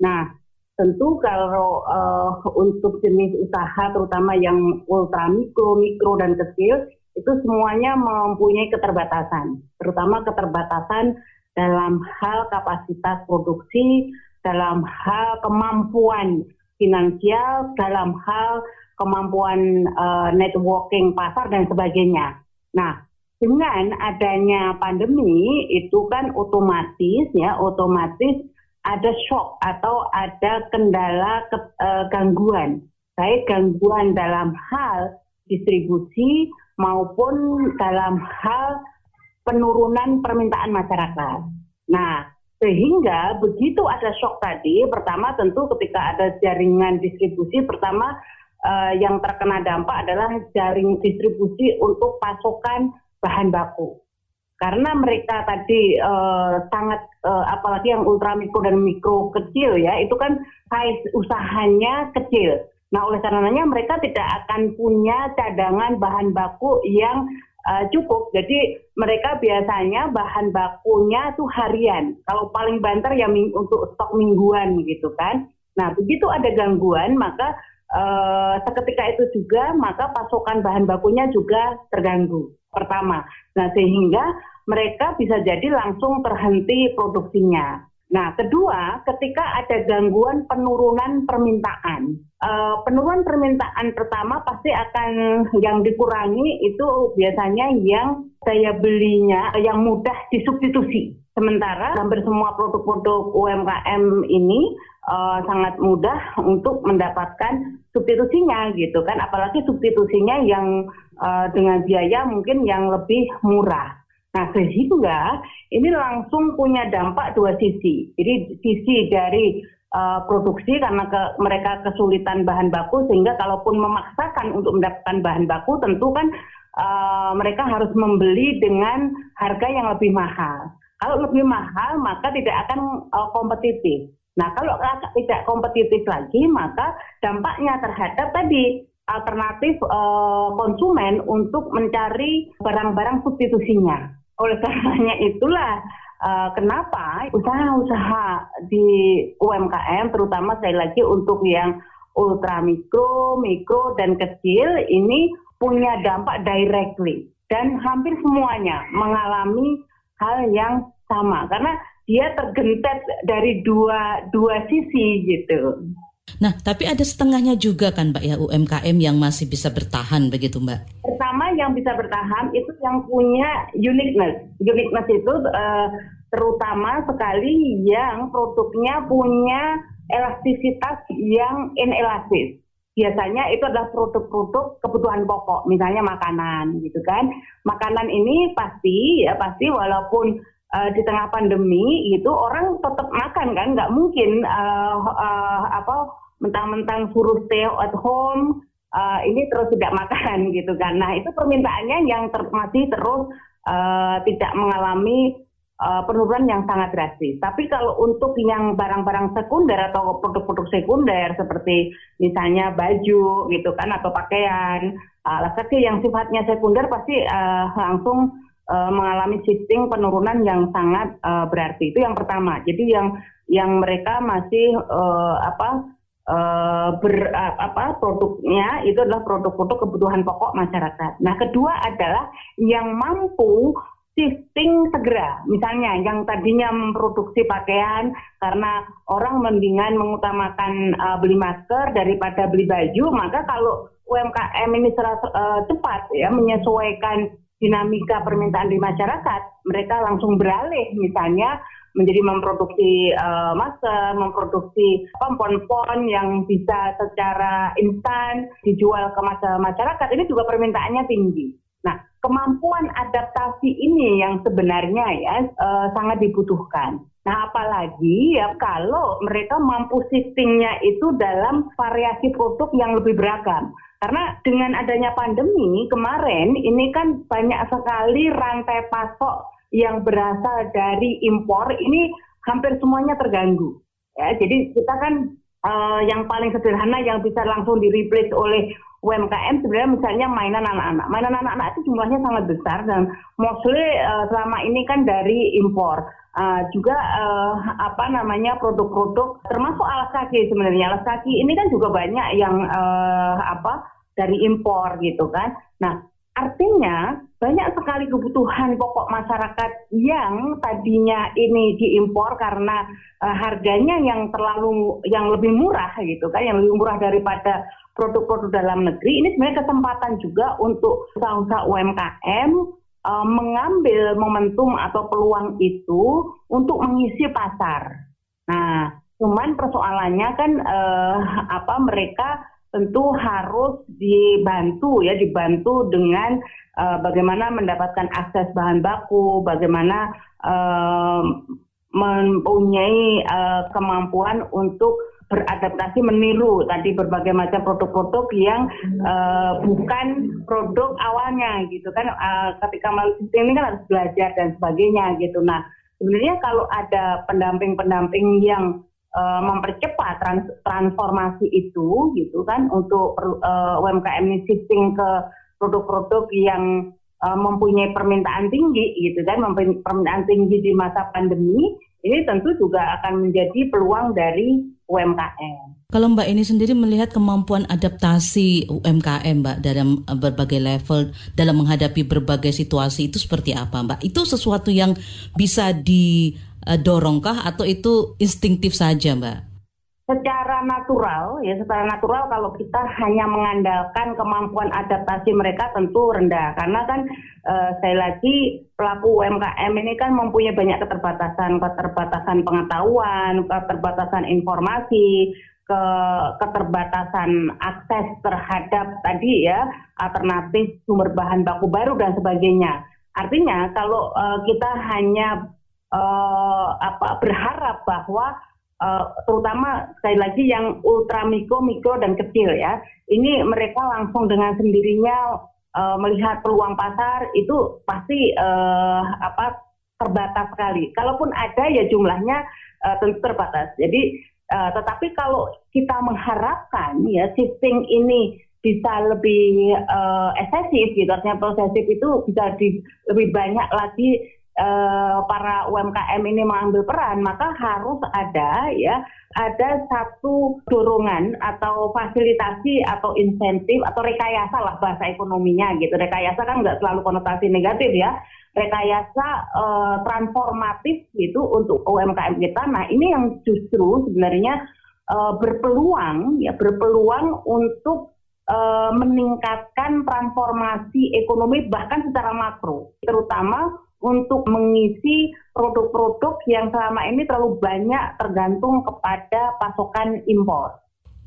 Nah, tentu kalau uh, untuk jenis usaha terutama yang ultra mikro, mikro dan kecil itu semuanya mempunyai keterbatasan, terutama keterbatasan dalam hal kapasitas produksi, dalam hal kemampuan finansial, dalam hal kemampuan uh, networking pasar dan sebagainya. Nah, dengan adanya pandemi itu kan otomatis ya otomatis ada shock atau ada kendala ke, uh, gangguan baik gangguan dalam hal distribusi maupun dalam hal penurunan permintaan masyarakat. Nah, sehingga begitu ada shock tadi, pertama tentu ketika ada jaringan distribusi, pertama uh, yang terkena dampak adalah jaring distribusi untuk pasokan bahan baku. Karena mereka tadi uh, sangat uh, apalagi yang ultra mikro dan mikro kecil ya, itu kan size usahanya kecil. Nah, oleh karenanya mereka tidak akan punya cadangan bahan baku yang uh, cukup. Jadi mereka biasanya bahan bakunya tuh harian. Kalau paling banter ya untuk stok mingguan gitu kan. Nah, begitu ada gangguan maka uh, seketika itu juga maka pasokan bahan bakunya juga terganggu pertama. Nah, sehingga mereka bisa jadi langsung terhenti produksinya. Nah, kedua, ketika ada gangguan penurunan permintaan, uh, penurunan permintaan pertama pasti akan yang dikurangi itu biasanya yang daya belinya yang mudah disubstitusi. Sementara hampir semua produk-produk UMKM ini uh, sangat mudah untuk mendapatkan substitusinya gitu kan, apalagi substitusinya yang uh, dengan biaya mungkin yang lebih murah. Nah, sehingga ini langsung punya dampak dua sisi. Jadi sisi dari uh, produksi karena ke, mereka kesulitan bahan baku sehingga kalaupun memaksakan untuk mendapatkan bahan baku tentu kan uh, mereka harus membeli dengan harga yang lebih mahal. Kalau lebih mahal maka tidak akan uh, kompetitif. Nah, kalau tidak kompetitif lagi maka dampaknya terhadap tadi alternatif uh, konsumen untuk mencari barang-barang substitusinya. Oleh karenanya itulah uh, kenapa usaha-usaha di UMKM terutama sekali lagi untuk yang ultra mikro, mikro dan kecil ini punya dampak directly dan hampir semuanya mengalami hal yang sama karena dia tergentet dari dua dua sisi gitu. Nah, tapi ada setengahnya juga kan Mbak ya UMKM yang masih bisa bertahan begitu Mbak? Pertama yang bisa bertahan itu yang punya uniqueness. Uniqueness itu uh, terutama sekali yang produknya punya elastisitas yang inelastis biasanya itu adalah produk-produk kebutuhan pokok, misalnya makanan gitu kan. Makanan ini pasti ya pasti walaupun uh, di tengah pandemi itu orang tetap makan kan, nggak mungkin uh, uh, apa mentang-mentang suruh stay at home uh, ini terus tidak makan gitu kan. Nah itu permintaannya yang ter masih terus uh, tidak mengalami uh, penurunan yang sangat drastis. Tapi kalau untuk yang barang-barang sekunder atau produk-produk sekunder seperti misalnya baju gitu kan atau pakaian, uh, yang sifatnya sekunder pasti uh, langsung uh, mengalami shifting penurunan yang sangat uh, berarti. Itu yang pertama. Jadi yang yang mereka masih uh, apa Uh, ber, uh, apa produknya itu adalah produk-produk kebutuhan pokok masyarakat. Nah, kedua adalah yang mampu shifting segera. Misalnya yang tadinya memproduksi pakaian karena orang mendingan mengutamakan uh, beli masker daripada beli baju, maka kalau UMKM ini secara uh, cepat ya menyesuaikan dinamika permintaan di masyarakat, mereka langsung beralih misalnya menjadi memproduksi uh, masker, memproduksi pon-pon yang bisa secara instan dijual ke masyarakat. Ini juga permintaannya tinggi. Nah, kemampuan adaptasi ini yang sebenarnya ya uh, sangat dibutuhkan. Nah, apalagi ya kalau mereka mampu shiftingnya itu dalam variasi produk yang lebih beragam. Karena dengan adanya pandemi kemarin ini kan banyak sekali rantai pasok yang berasal dari impor ini hampir semuanya terganggu. Ya, jadi kita kan uh, yang paling sederhana yang bisa langsung di replace oleh UMKM sebenarnya misalnya mainan anak-anak. Mainan anak-anak itu jumlahnya sangat besar dan mostly uh, selama ini kan dari impor. Uh, juga uh, apa namanya produk-produk termasuk alas kaki sebenarnya alas kaki ini kan juga banyak yang uh, apa dari impor gitu kan. Nah artinya banyak sekali kebutuhan pokok masyarakat yang tadinya ini diimpor karena uh, harganya yang terlalu yang lebih murah gitu kan, yang lebih murah daripada produk-produk dalam negeri ini sebenarnya kesempatan juga untuk usaha-usaha UMKM uh, mengambil momentum atau peluang itu untuk mengisi pasar. Nah, cuman persoalannya kan uh, apa mereka tentu harus dibantu ya dibantu dengan uh, bagaimana mendapatkan akses bahan baku, bagaimana uh, mempunyai uh, kemampuan untuk beradaptasi meniru tadi berbagai macam produk-produk yang uh, bukan produk awalnya gitu kan. Uh, ketika melalui ini kan harus belajar dan sebagainya gitu. Nah sebenarnya kalau ada pendamping-pendamping yang uh, mempercepat trans transformasi itu gitu kan untuk uh, UMKM ini shifting ke produk-produk yang uh, mempunyai permintaan tinggi gitu kan permintaan tinggi di masa pandemi ini tentu juga akan menjadi peluang dari UMKM. Kalau Mbak ini sendiri melihat kemampuan adaptasi UMKM Mbak dalam eh, berbagai level dalam menghadapi berbagai situasi itu seperti apa Mbak? Itu sesuatu yang bisa didorongkah atau itu instingtif saja Mbak? Secara natural ya secara natural kalau kita hanya mengandalkan kemampuan adaptasi mereka tentu rendah. Karena kan e, sekali lagi pelaku UMKM ini kan mempunyai banyak keterbatasan keterbatasan pengetahuan keterbatasan informasi ke keterbatasan akses terhadap tadi ya alternatif sumber bahan baku baru dan sebagainya. Artinya kalau e, kita hanya e, apa berharap bahwa uh, terutama sekali lagi yang ultra mikro, mikro dan kecil ya. Ini mereka langsung dengan sendirinya uh, melihat peluang pasar itu pasti uh, apa terbatas sekali. Kalaupun ada ya jumlahnya uh, terbatas. Jadi uh, tetapi kalau kita mengharapkan ya shifting ini bisa lebih uh, gitu artinya prosesif itu bisa di, lebih banyak lagi Eh, para UMKM ini mengambil peran, maka harus ada ya ada satu dorongan atau fasilitasi atau insentif atau rekayasa lah bahasa ekonominya gitu. Rekayasa kan nggak selalu konotasi negatif ya. Rekayasa uh, transformatif gitu untuk UMKM kita. Nah ini yang justru sebenarnya uh, berpeluang ya berpeluang untuk uh, meningkatkan transformasi ekonomi bahkan secara makro, terutama untuk mengisi produk-produk yang selama ini terlalu banyak tergantung kepada pasokan impor.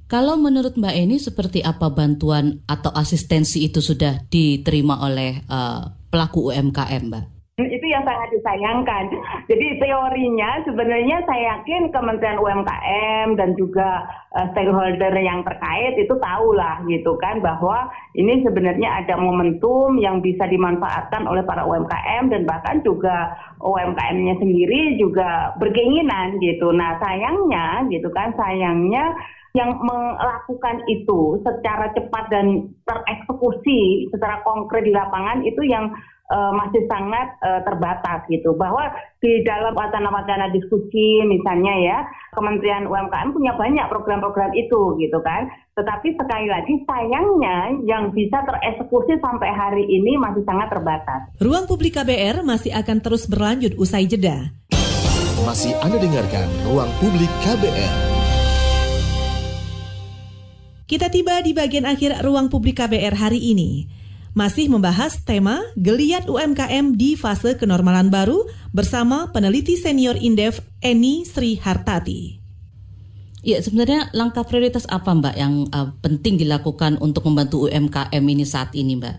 Kalau menurut Mbak Eni seperti apa bantuan atau asistensi itu sudah diterima oleh uh, pelaku UMKM, Mbak? Itu yang sangat disayangkan. Jadi teorinya sebenarnya saya yakin Kementerian UMKM dan juga uh, stakeholder yang terkait itu tahu lah gitu kan bahwa ini sebenarnya ada momentum yang bisa dimanfaatkan oleh para UMKM dan bahkan juga UMKM-nya sendiri juga berkeinginan gitu. Nah sayangnya gitu kan sayangnya yang melakukan itu secara cepat dan tereksekusi secara konkret di lapangan itu yang uh, masih sangat uh, terbatas gitu bahwa di dalam wacana-wacana diskusi misalnya ya Kementerian UMKM punya banyak program-program itu gitu kan tetapi sekali lagi sayangnya yang bisa tereksekusi sampai hari ini masih sangat terbatas. Ruang Publik KBR masih akan terus berlanjut usai jeda. Masih Anda dengarkan Ruang Publik KBR. Kita tiba di bagian akhir Ruang Publik KBR hari ini masih membahas tema Geliat UMKM di fase kenormalan baru bersama peneliti senior Indef Eni Sri Hartati. Ya, sebenarnya langkah prioritas apa Mbak yang uh, penting dilakukan untuk membantu UMKM ini saat ini Mbak?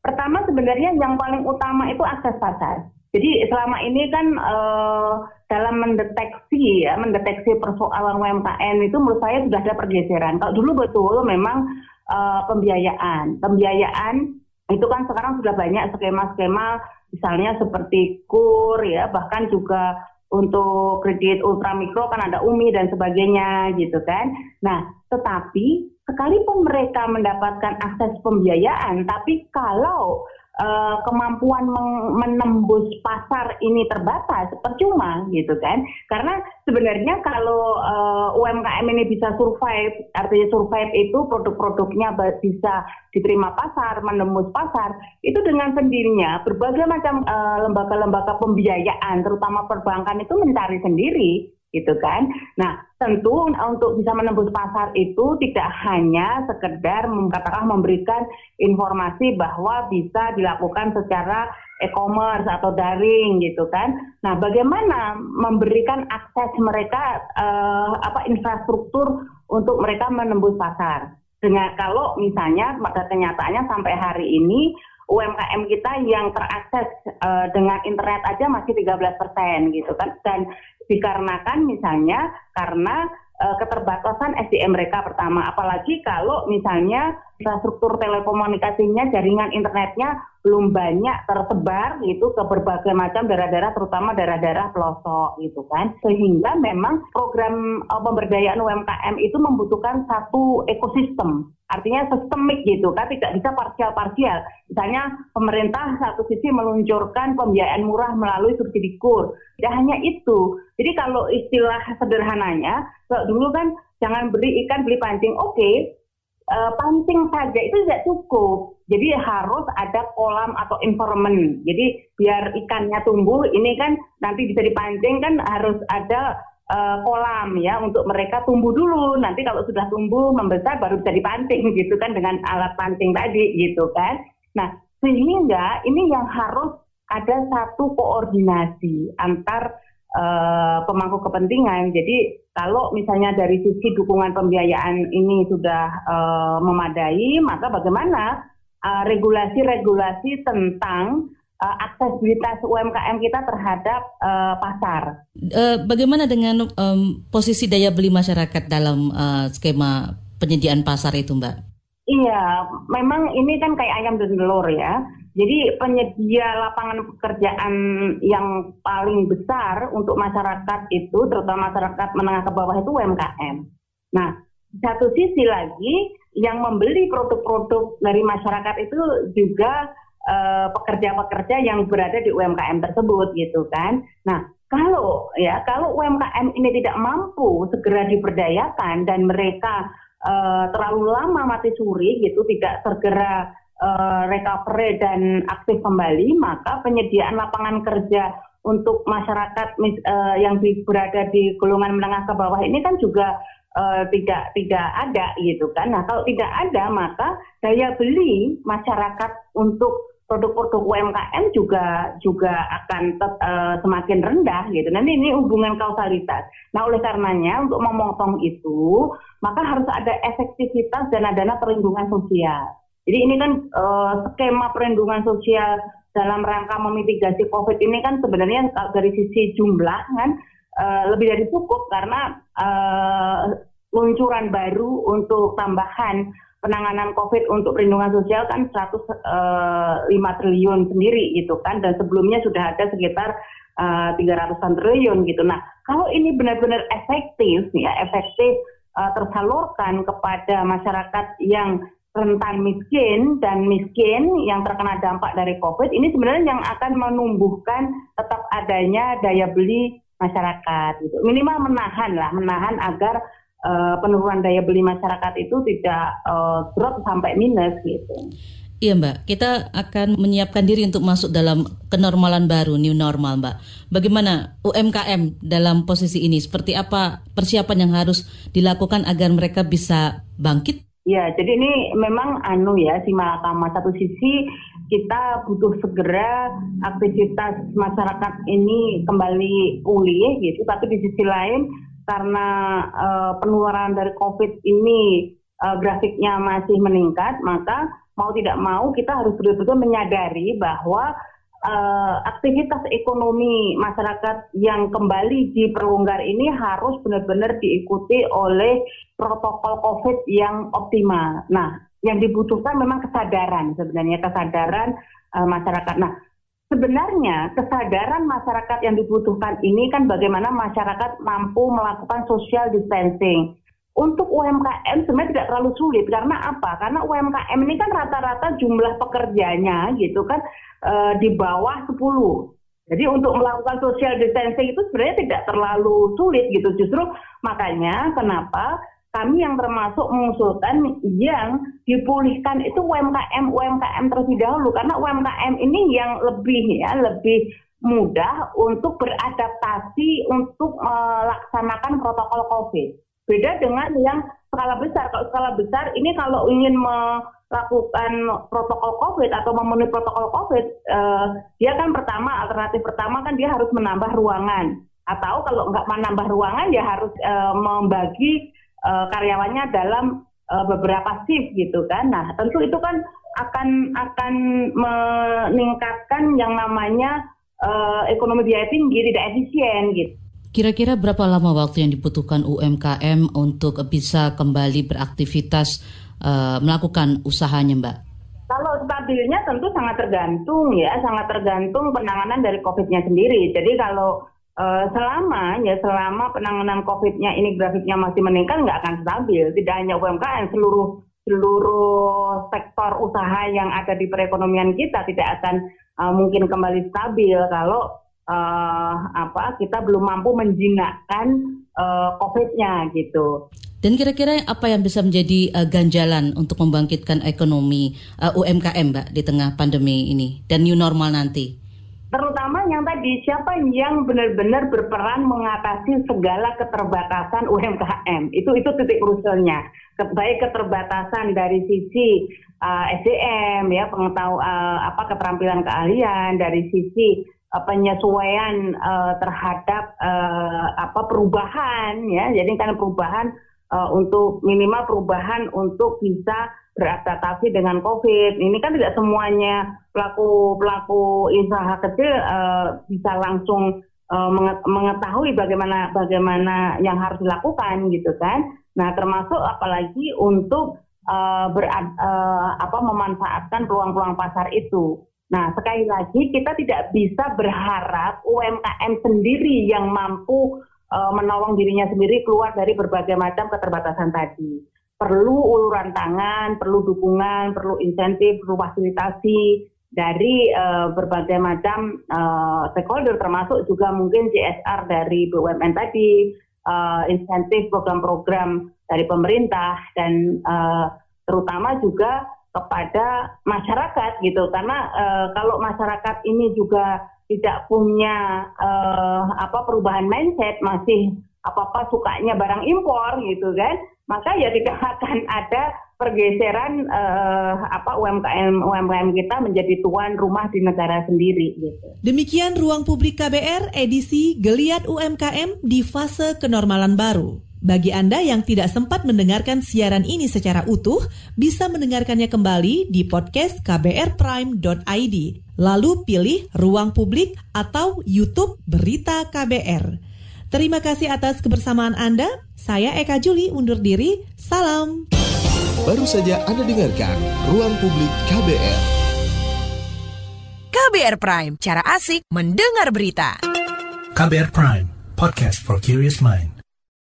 Pertama sebenarnya yang paling utama itu akses pasar. Jadi selama ini kan uh, dalam mendeteksi ya, mendeteksi persoalan UMKM itu menurut saya sudah ada pergeseran. Kalau dulu betul memang uh, pembiayaan, pembiayaan itu kan sekarang sudah banyak skema-skema misalnya seperti kur ya bahkan juga untuk kredit ultramikro kan ada UMI dan sebagainya gitu kan. Nah, tetapi sekalipun mereka mendapatkan akses pembiayaan tapi kalau uh, kemampuan menembus pasar ini terbatas, percuma gitu kan? Karena sebenarnya kalau uh, eh, UMKM ini bisa survive, artinya survive itu produk-produknya bisa diterima pasar, menembus pasar, itu dengan sendirinya berbagai macam uh, lembaga-lembaga pembiayaan, terutama perbankan itu mencari sendiri gitu kan. Nah, tentu untuk bisa menembus pasar itu tidak hanya sekedar katakan memberikan informasi bahwa bisa dilakukan secara e-commerce atau daring gitu kan. Nah, bagaimana memberikan akses mereka eh, apa infrastruktur untuk mereka menembus pasar. Dengan kalau misalnya pada kenyataannya sampai hari ini UMKM kita yang terakses uh, dengan internet aja masih 13 persen gitu kan. Dan dikarenakan misalnya karena uh, keterbatasan SDM mereka pertama. Apalagi kalau misalnya infrastruktur telekomunikasinya jaringan internetnya belum banyak tersebar gitu ke berbagai macam daerah-daerah terutama daerah-daerah pelosok gitu kan. Sehingga memang program uh, pemberdayaan UMKM itu membutuhkan satu ekosistem. Artinya sistemik gitu kan tidak bisa parsial-parsial. Misalnya pemerintah satu sisi meluncurkan pembiayaan murah melalui subsidi kur. Tidak hanya itu. Jadi kalau istilah sederhananya dulu kan jangan beli ikan beli pancing. Oke uh, pancing saja itu tidak cukup. Jadi harus ada kolam atau environment. Jadi biar ikannya tumbuh, ini kan nanti bisa dipancing kan harus ada uh, kolam ya untuk mereka tumbuh dulu. Nanti kalau sudah tumbuh membesar baru bisa dipancing gitu kan dengan alat pancing tadi gitu kan. Nah sehingga ini yang harus ada satu koordinasi antar uh, pemangku kepentingan. Jadi kalau misalnya dari sisi dukungan pembiayaan ini sudah uh, memadai, maka bagaimana eh, regulasi-regulasi uh, tentang uh, aksesibilitas UMKM kita terhadap uh, pasar? Uh, bagaimana dengan um, posisi daya beli masyarakat dalam uh, skema penyediaan pasar itu, Mbak? Iya, memang ini kan kayak ayam dan telur ya. Jadi penyedia lapangan pekerjaan yang paling besar untuk masyarakat itu, terutama masyarakat menengah ke bawah itu UMKM. Nah, satu sisi lagi yang membeli produk-produk dari masyarakat itu juga eh, pekerja-pekerja yang berada di UMKM tersebut gitu kan. Nah, kalau ya kalau UMKM ini tidak mampu segera diberdayakan dan mereka uh, terlalu lama mati suri gitu, tidak segera uh, recovery dan aktif kembali, maka penyediaan lapangan kerja untuk masyarakat uh, yang di, berada di golongan menengah ke bawah ini kan juga uh, tidak tidak ada gitu kan. Nah kalau tidak ada maka daya beli masyarakat untuk produk-produk UMKM juga juga akan tet, uh, semakin rendah gitu. Nanti ini hubungan kausalitas. Nah oleh karenanya untuk memotong itu maka harus ada efektivitas dana-dana perlindungan sosial. Jadi ini kan uh, skema perlindungan sosial dalam rangka memitigasi COVID ini kan sebenarnya dari sisi jumlah kan uh, lebih dari cukup karena uh, luncuran baru untuk tambahan penanganan COVID untuk perlindungan sosial kan 105 uh, triliun sendiri gitu kan dan sebelumnya sudah ada sekitar uh, 300 triliun gitu. Nah kalau ini benar-benar efektif ya efektif uh, tersalurkan kepada masyarakat yang rentan miskin dan miskin yang terkena dampak dari COVID ini sebenarnya yang akan menumbuhkan tetap adanya daya beli masyarakat gitu. Minimal menahan lah, menahan agar uh, penurunan daya beli masyarakat itu tidak uh, drop sampai minus gitu. Iya Mbak, kita akan menyiapkan diri untuk masuk dalam kenormalan baru, new normal Mbak. Bagaimana UMKM dalam posisi ini? Seperti apa persiapan yang harus dilakukan agar mereka bisa bangkit? Ya, jadi ini memang anu ya si Malakama satu sisi kita butuh segera aktivitas masyarakat ini kembali pulih gitu, tapi di sisi lain karena uh, penularan dari COVID ini uh, grafiknya masih meningkat, maka mau tidak mau kita harus betul-betul menyadari bahwa uh, aktivitas ekonomi masyarakat yang kembali diperlonggar ini harus benar-benar diikuti oleh protokol COVID yang optimal. Nah, yang dibutuhkan memang kesadaran sebenarnya kesadaran uh, masyarakat. Nah, sebenarnya kesadaran masyarakat yang dibutuhkan ini kan bagaimana masyarakat mampu melakukan social distancing. Untuk UMKM sebenarnya tidak terlalu sulit karena apa? Karena UMKM ini kan rata-rata jumlah pekerjanya gitu kan e, di bawah 10. Jadi untuk melakukan social distancing itu sebenarnya tidak terlalu sulit gitu. Justru makanya kenapa kami yang termasuk mengusulkan yang dipulihkan itu UMKM UMKM terlebih dahulu karena UMKM ini yang lebih ya lebih mudah untuk beradaptasi untuk melaksanakan protokol COVID. Beda dengan yang skala besar. Kalau skala besar ini kalau ingin melakukan protokol COVID atau memenuhi protokol COVID, eh, dia kan pertama alternatif pertama kan dia harus menambah ruangan. Atau kalau nggak menambah ruangan dia harus eh, membagi eh, karyawannya dalam eh, beberapa shift gitu kan. Nah tentu itu kan akan akan meningkatkan yang namanya eh, ekonomi biaya tinggi tidak efisien gitu. Kira-kira berapa lama waktu yang dibutuhkan UMKM untuk bisa kembali beraktivitas uh, melakukan usahanya, Mbak? Kalau stabilnya tentu sangat tergantung ya, sangat tergantung penanganan dari COVID-nya sendiri. Jadi kalau uh, selama ya selama penanganan COVID-nya ini grafiknya masih meningkat nggak akan stabil. Tidak hanya UMKM, seluruh seluruh sektor usaha yang ada di perekonomian kita tidak akan uh, mungkin kembali stabil kalau uh, apa kita belum mampu menjinakkan uh, COVID-nya gitu. Dan kira-kira apa yang bisa menjadi uh, ganjalan untuk membangkitkan ekonomi uh, UMKM, Mbak, di tengah pandemi ini dan new normal nanti? Terutama yang tadi, siapa yang benar-benar berperan mengatasi segala keterbatasan UMKM? Itu itu titik krusialnya. Baik keterbatasan dari sisi uh, SDM, ya pengetahuan uh, apa keterampilan keahlian, dari sisi penyesuaian uh, terhadap uh, apa perubahan ya jadi kan perubahan uh, untuk minimal perubahan untuk bisa beradaptasi dengan COVID ini kan tidak semuanya pelaku pelaku usaha kecil uh, bisa langsung uh, mengetahui bagaimana bagaimana yang harus dilakukan gitu kan nah termasuk apalagi untuk uh, berad, uh, apa memanfaatkan peluang-peluang pasar itu Nah, sekali lagi kita tidak bisa berharap UMKM sendiri yang mampu uh, menolong dirinya sendiri keluar dari berbagai macam keterbatasan tadi. Perlu uluran tangan, perlu dukungan, perlu insentif, perlu fasilitasi dari uh, berbagai macam uh, stakeholder termasuk juga mungkin CSR dari BUMN tadi, uh, insentif program-program dari pemerintah dan uh, terutama juga kepada masyarakat gitu. Karena uh, kalau masyarakat ini juga tidak punya uh, apa perubahan mindset masih apa-apa sukanya barang impor gitu kan, maka ya tidak akan ada pergeseran uh, apa UMKM UMKM kita menjadi tuan rumah di negara sendiri gitu. Demikian ruang publik KBR edisi Geliat UMKM di fase kenormalan baru. Bagi Anda yang tidak sempat mendengarkan siaran ini secara utuh, bisa mendengarkannya kembali di podcast kbrprime.id. Lalu pilih Ruang Publik atau YouTube Berita KBR. Terima kasih atas kebersamaan Anda. Saya Eka Juli undur diri. Salam. Baru saja Anda dengarkan Ruang Publik KBR. KBR Prime, cara asik mendengar berita. KBR Prime, podcast for curious mind.